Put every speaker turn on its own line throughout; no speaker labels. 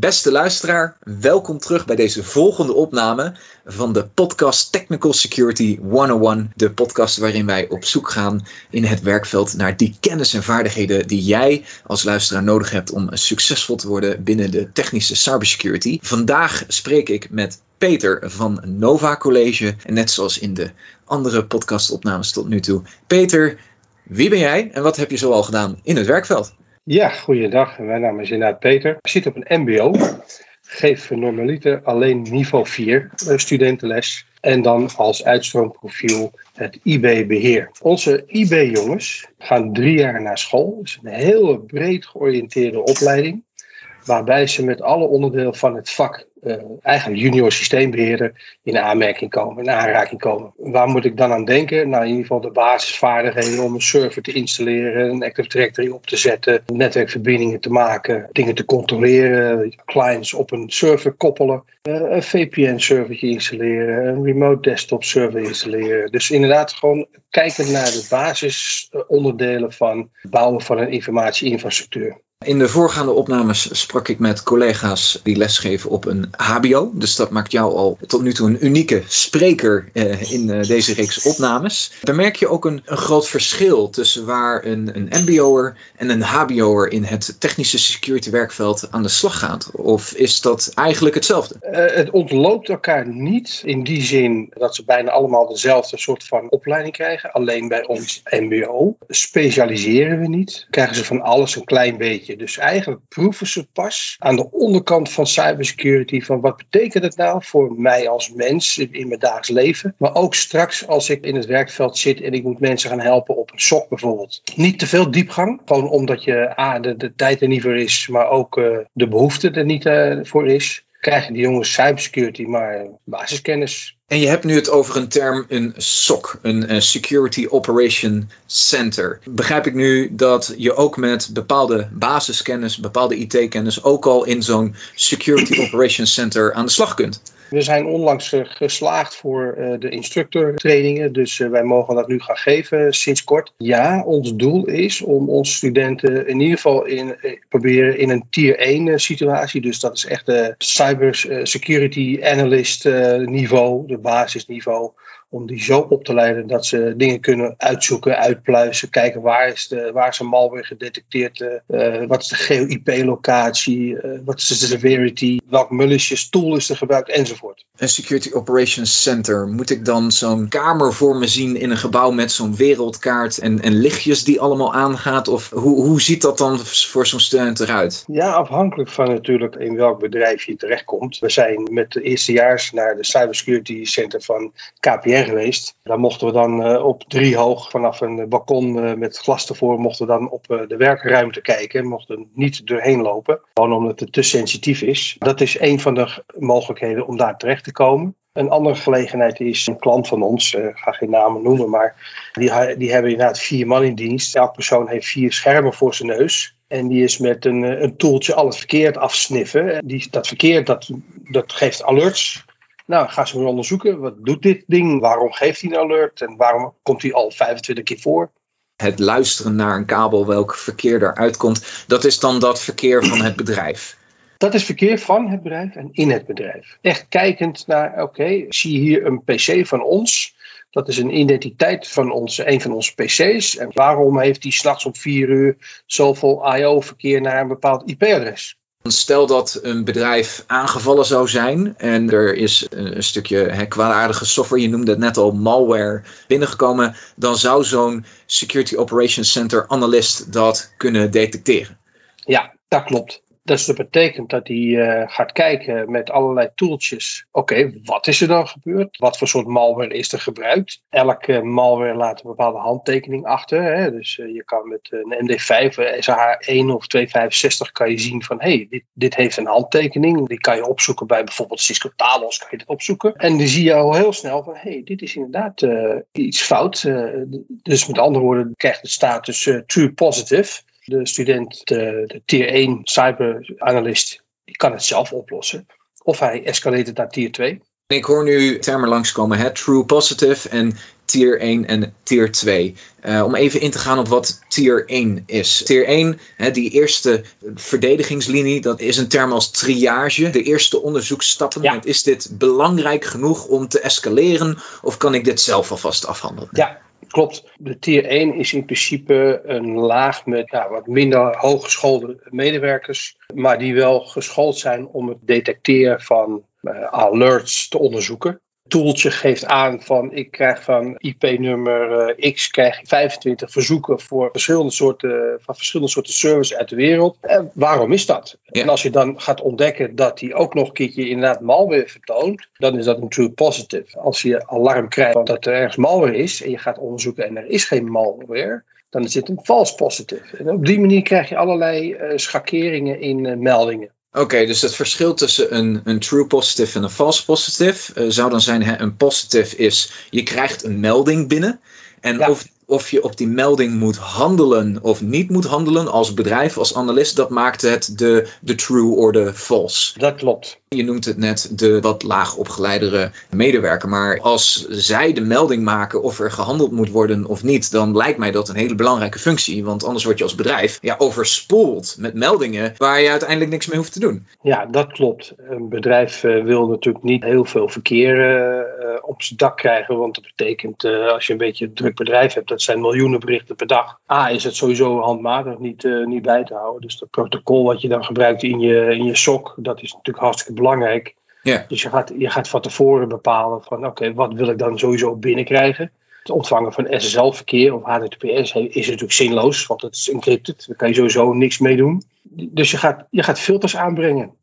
Beste luisteraar, welkom terug bij deze volgende opname van de podcast Technical Security 101. De podcast waarin wij op zoek gaan in het werkveld naar die kennis en vaardigheden die jij als luisteraar nodig hebt om succesvol te worden binnen de technische cybersecurity. Vandaag spreek ik met Peter van Nova College. En net zoals in de andere podcastopnames tot nu toe. Peter, wie ben jij en wat heb je zoal gedaan in het werkveld?
Ja, goeiedag. Mijn naam is inderdaad Peter. Ik zit op een MBO. Geef normaliter alleen niveau 4 eh, studentenles. En dan als uitstroomprofiel het IB-beheer. Onze IB-jongens gaan drie jaar naar school. Het is een heel breed georiënteerde opleiding. Waarbij ze met alle onderdelen van het vak eigenlijk junior systeembeheerder in aanmerking komen, in aanraking komen. Waar moet ik dan aan denken? Nou, in ieder geval de basisvaardigheden om een server te installeren, een Active Directory op te zetten, netwerkverbindingen te maken, dingen te controleren, clients op een server koppelen, uh, een VPN-servertje installeren, een remote desktop server installeren. Dus inderdaad gewoon kijken naar de basisonderdelen van bouwen van een informatieinfrastructuur.
In de voorgaande opnames sprak ik met collega's die lesgeven op een HBO. Dus dat maakt jou al tot nu toe een unieke spreker eh, in uh, deze reeks opnames. Bemerk je ook een, een groot verschil tussen waar een, een MBO'er en een HBO'er in het technische security werkveld aan de slag gaat? Of is dat eigenlijk hetzelfde?
Uh, het ontloopt elkaar niet in die zin dat ze bijna allemaal dezelfde soort van opleiding krijgen. Alleen bij ons MBO specialiseren we niet. Krijgen ze van alles een klein beetje. Dus eigenlijk proeven ze pas aan de onderkant van cybersecurity van wat betekent het nou voor mij als mens in mijn dagelijks leven. Maar ook straks als ik in het werkveld zit en ik moet mensen gaan helpen op een SOC bijvoorbeeld. Niet te veel diepgang, gewoon omdat je A, de, de tijd er niet voor is, maar ook uh, de behoefte er niet uh, voor is krijgen die jongens cybersecurity maar basiskennis.
En je hebt nu het over een term, een SOC, een uh, Security Operation Center. Begrijp ik nu dat je ook met bepaalde basiskennis, bepaalde IT-kennis, ook al in zo'n Security Operation Center aan de slag kunt?
We zijn onlangs uh, geslaagd voor uh, de instructortrainingen, dus wij mogen dat nu gaan geven sinds kort. Ja, ons doel is om onze studenten in ieder geval in, proberen in een tier 1 situatie, dus dat is echt de cyber security analyst niveau, de basisniveau, om die zo op te leiden dat ze dingen kunnen uitzoeken, uitpluizen, kijken waar is, de, waar is een malware gedetecteerd, uh, wat is de geo-IP-locatie, uh, wat is de severity, welk malicious tool is er gebruikt enzovoort.
Een Security Operations Center, moet ik dan zo'n kamer voor me zien in een gebouw met zo'n wereldkaart en, en lichtjes die allemaal aangaat? Of hoe, hoe ziet dat dan voor zo'n student eruit?
Ja, afhankelijk van natuurlijk in welk bedrijf je terechtkomt. We zijn met de eerstejaars naar de Cybersecurity Center van KPN geweest. Daar mochten we dan uh, op drie hoog vanaf een balkon uh, met glas ervoor mochten we dan op de werkruimte kijken. Mochten niet doorheen lopen, gewoon omdat het te sensitief is. Dat is een van de mogelijkheden om daar terecht te komen. Een andere gelegenheid is een klant van ons, ik ga geen namen noemen, maar die, die hebben inderdaad vier man in dienst. Elke persoon heeft vier schermen voor zijn neus. En die is met een, een toeltje al het verkeerd afsniffen. Die, dat verkeer dat, dat geeft alerts nou, ga ze maar onderzoeken. Wat doet dit ding? Waarom geeft hij een alert? En waarom komt hij al 25 keer voor?
Het luisteren naar een kabel, welk verkeer eruit komt, dat is dan dat verkeer van het bedrijf.
Dat is verkeer van het bedrijf en in het bedrijf. Echt kijkend naar, oké, okay, zie hier een PC van ons. Dat is een identiteit van onze, een van onze PC's. En waarom heeft die s'nachts om vier uur zoveel I.O.-verkeer naar een bepaald IP-adres?
Stel dat een bedrijf aangevallen zou zijn en er is een stukje kwaadaardige software, je noemde het net al, malware, binnengekomen, dan zou zo'n Security Operations Center analyst dat kunnen detecteren.
Ja, dat klopt. Dus dat betekent dat hij uh, gaat kijken met allerlei tooltjes. Oké, wat is er dan gebeurd? Wat voor soort malware is er gebruikt? Elke malware laat een bepaalde handtekening achter. Hè? Dus uh, je kan met een MD5, SH1 of 265 kan je zien van hé, hey, dit, dit heeft een handtekening. Die kan je opzoeken bij bijvoorbeeld Cisco Talos, kan je dit opzoeken. En dan zie je al heel snel van hé, hey, dit is inderdaad iets fout. dus met andere woorden krijgt het status true positive de student, de, de tier 1 cyberanalist, die kan het zelf oplossen. Of hij escaleert het naar tier 2.
Ik hoor nu termen langskomen, hè? true positive en tier 1 en tier 2. Uh, om even in te gaan op wat tier 1 is. Tier 1, hè, die eerste verdedigingslinie, dat is een term als triage. De eerste onderzoeksstappen.
Ja.
Is dit belangrijk genoeg om te escaleren of kan ik dit zelf alvast afhandelen?
Ja, klopt. De tier 1 is in principe een laag met ja, wat minder hooggeschoolde medewerkers, maar die wel geschoold zijn om het detecteren van uh, alerts te onderzoeken toeltje geeft aan van ik krijg van IP-nummer uh, X krijg ik 25 verzoeken voor verschillende soorten, van verschillende soorten services uit de wereld. En waarom is dat?
Ja.
En als je dan gaat ontdekken dat die ook nog een keertje inderdaad malware vertoont, dan is dat een true positive. Als je alarm krijgt dat er ergens malware is en je gaat onderzoeken en er is geen malware, dan is dit een false positive. En op die manier krijg je allerlei uh, schakeringen in uh, meldingen.
Oké, okay, dus het verschil tussen een, een true positive en een false positive uh, zou dan zijn: hè, een positive is je krijgt een melding binnen. En
ja.
of, of je op die melding moet handelen of niet moet handelen als bedrijf, als analist, dat maakt het de, de true of de false.
Dat klopt.
Je noemt het net de wat laag opgeleidere medewerker. Maar als zij de melding maken of er gehandeld moet worden of niet, dan lijkt mij dat een hele belangrijke functie. Want anders word je als bedrijf ja, overspoeld met meldingen waar je uiteindelijk niks mee hoeft te doen.
Ja, dat klopt. Een bedrijf uh, wil natuurlijk niet heel veel verkeer uh, op zijn dak krijgen. Want dat betekent, als je een beetje een druk bedrijf hebt, dat zijn miljoenen berichten per dag. A, is het sowieso handmatig niet, niet bij te houden. Dus dat protocol wat je dan gebruikt in je, in je SOC, dat is natuurlijk hartstikke belangrijk. Dus je gaat, je gaat van tevoren bepalen van oké, okay, wat wil ik dan sowieso binnenkrijgen. Het ontvangen van SSL-verkeer of HTTPS is natuurlijk zinloos, want het is encrypted. Daar kan je sowieso niks mee doen. Dus je gaat, je gaat filters aanbrengen.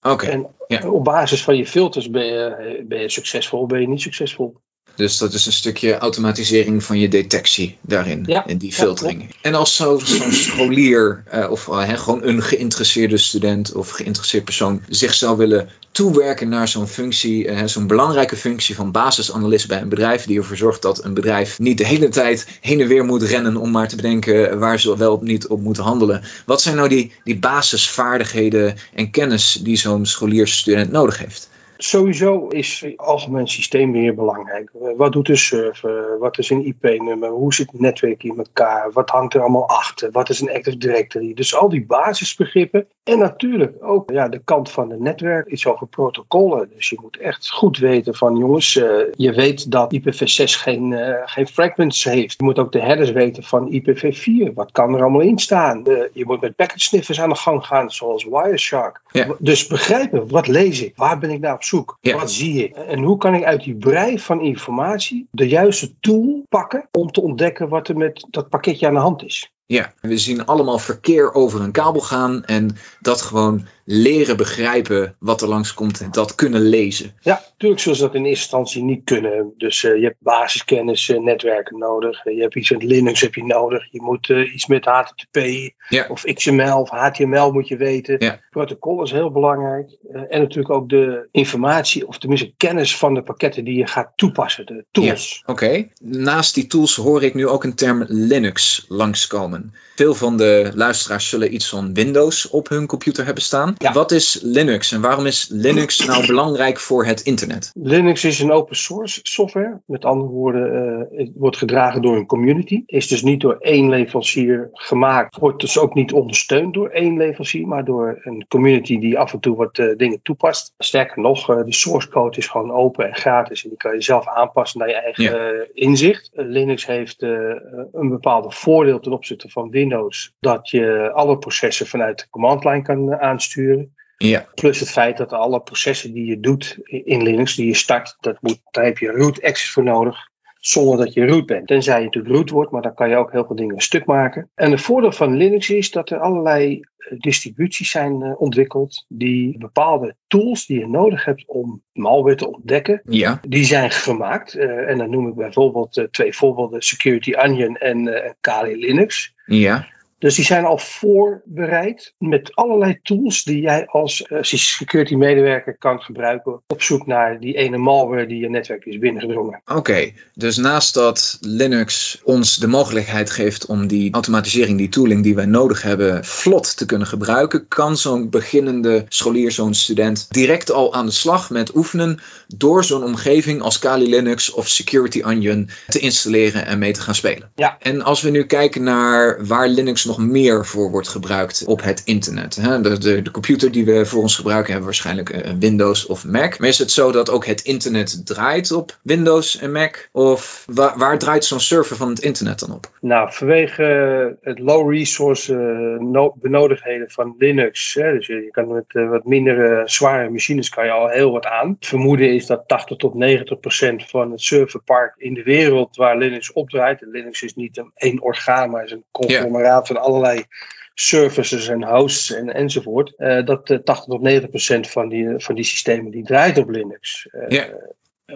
Oké. Okay.
En op basis van je filters ben je, ben je succesvol, ben je niet succesvol.
Dus dat is een stukje automatisering van je detectie daarin,
ja,
in die filtering. Ja, en als zo'n zo scholier uh, of uh, he, gewoon een geïnteresseerde student of geïnteresseerd persoon zich zou willen toewerken naar zo'n functie, uh, zo'n belangrijke functie van basisanalist bij een bedrijf, die ervoor zorgt dat een bedrijf niet de hele tijd heen en weer moet rennen om maar te bedenken waar ze wel of niet op moeten handelen. Wat zijn nou die, die basisvaardigheden en kennis die zo'n scholiersstudent nodig heeft?
Sowieso is algemeen systeembeheer belangrijk. Wat doet de server? Wat is een IP-nummer? Hoe zit het netwerk in elkaar? Wat hangt er allemaal achter? Wat is een Active Directory? Dus al die basisbegrippen. En natuurlijk ook ja, de kant van het netwerk is over protocollen. Dus je moet echt goed weten van jongens, uh, je weet dat IPv6 geen, uh, geen fragments heeft. Je moet ook de headers weten van IPv4. Wat kan er allemaal in staan? Uh, je moet met packet sniffers aan de gang gaan, zoals Wireshark.
Ja.
Dus begrijpen, wat lees ik? Waar ben ik naar op zoek?
Ja.
Wat zie ik? En hoe kan ik uit die brei van informatie de juiste tool pakken om te ontdekken wat er met dat pakketje aan de hand is?
Ja, we zien allemaal verkeer over een kabel gaan en dat gewoon leren begrijpen wat er langskomt en dat kunnen lezen.
Ja, natuurlijk zullen ze dat in eerste instantie niet kunnen. Dus uh, je hebt basiskennis, uh, netwerken nodig. Uh, je hebt iets met Linux heb je nodig. Je moet iets met HTTP
ja.
of XML of HTML moet je weten.
Ja.
Protocol is heel belangrijk. en natuurlijk ook de informatie of tenminste kennis van de pakketten die je gaat toepassen, de tools.
Ja. Oké, okay. naast die tools hoor ik nu ook een term Linux langskomen. Veel van de luisteraars zullen iets van Windows op hun computer hebben staan.
Ja.
Wat is Linux en waarom is Linux nou belangrijk voor het internet?
Linux is een open source software. Met andere woorden, uh, het wordt gedragen door een community. Is dus niet door één leverancier gemaakt. Wordt dus ook niet ondersteund door één leverancier, maar door een community die af en toe wat uh, dingen toepast. Sterker nog, uh, de source code is gewoon open en gratis. En die kan je zelf aanpassen naar je eigen
Ja.
inzicht. Linux heeft een bepaalde voordeel ten opzichte van Windows. Dat je alle processen vanuit de command line kan aansturen.
Ja,
Plus het feit dat alle processen die je doet in Linux, die je start, dat moet, daar heb je root access voor nodig. Zonder dat je root bent. Tenzij je natuurlijk root wordt, maar dan kan je ook heel veel dingen stuk maken. En het voordeel van Linux is dat er allerlei eh, distributies zijn uh, ontwikkeld. Die bepaalde tools die je nodig hebt om malware te ontdekken,
ja,
die zijn gemaakt. Uh, en dan noem ik bijvoorbeeld twee voorbeelden: Security Onion en Kali Linux.
ja.
Dus die zijn al voorbereid met allerlei tools die jij als uh, security medewerker kan gebruiken op zoek naar die ene malware die je netwerk is binnengedrongen.
Oké, dus naast dat Linux ons de mogelijkheid geeft om die automatisering, die tooling die wij nodig hebben, vlot te kunnen gebruiken, kan zo'n beginnende scholier, zo'n student direct al aan de slag met oefenen door zo'n omgeving als Kali Linux of Security Onion te installeren en mee te gaan spelen.
Ja.
En als we nu kijken naar waar Linux nog meer voor wordt gebruikt op het internet. De, de, de computer die we voor ons gebruiken hebben waarschijnlijk uh, Windows of Mac. Maar is het zo dat ook het internet draait op Windows en Mac? Of waar, waar draait zo'n server van het internet dan op?
Nou, vanwege het low resource uh, benodigdheden van Linux. Hè, dus je, kan met uh, wat minder zware machines kan je al heel wat aan. Het vermoeden is dat 80 tot 90 procent van het serverpark in de wereld waar Linux opdraait. En Linux is niet een één orgaan, maar is een conglomeraat van allerlei services en hosts en, enzovoort. Uh, dat uh, 80 tot 90 procent van die, van die systemen die draait op Linux. Uh,
ja.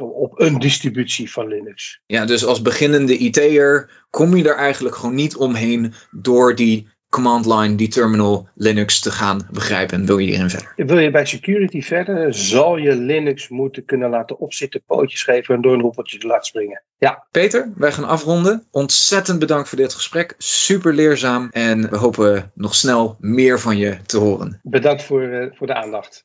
Op een distributie van Linux.
Ja, dus als beginnende IT'er kom je er eigenlijk gewoon niet omheen door die command line, die terminal Linux te gaan begrijpen. En wil je hierin verder?
Wil je bij security verder, zal je Linux moeten kunnen laten opzitten, pootjes geven en door een hoepeltje te laten springen. Ja.
Peter, wij gaan afronden. Ontzettend bedankt voor dit gesprek. Super leerzaam. En we hopen nog snel meer van je te horen.
Bedankt voor, uh, voor de aandacht.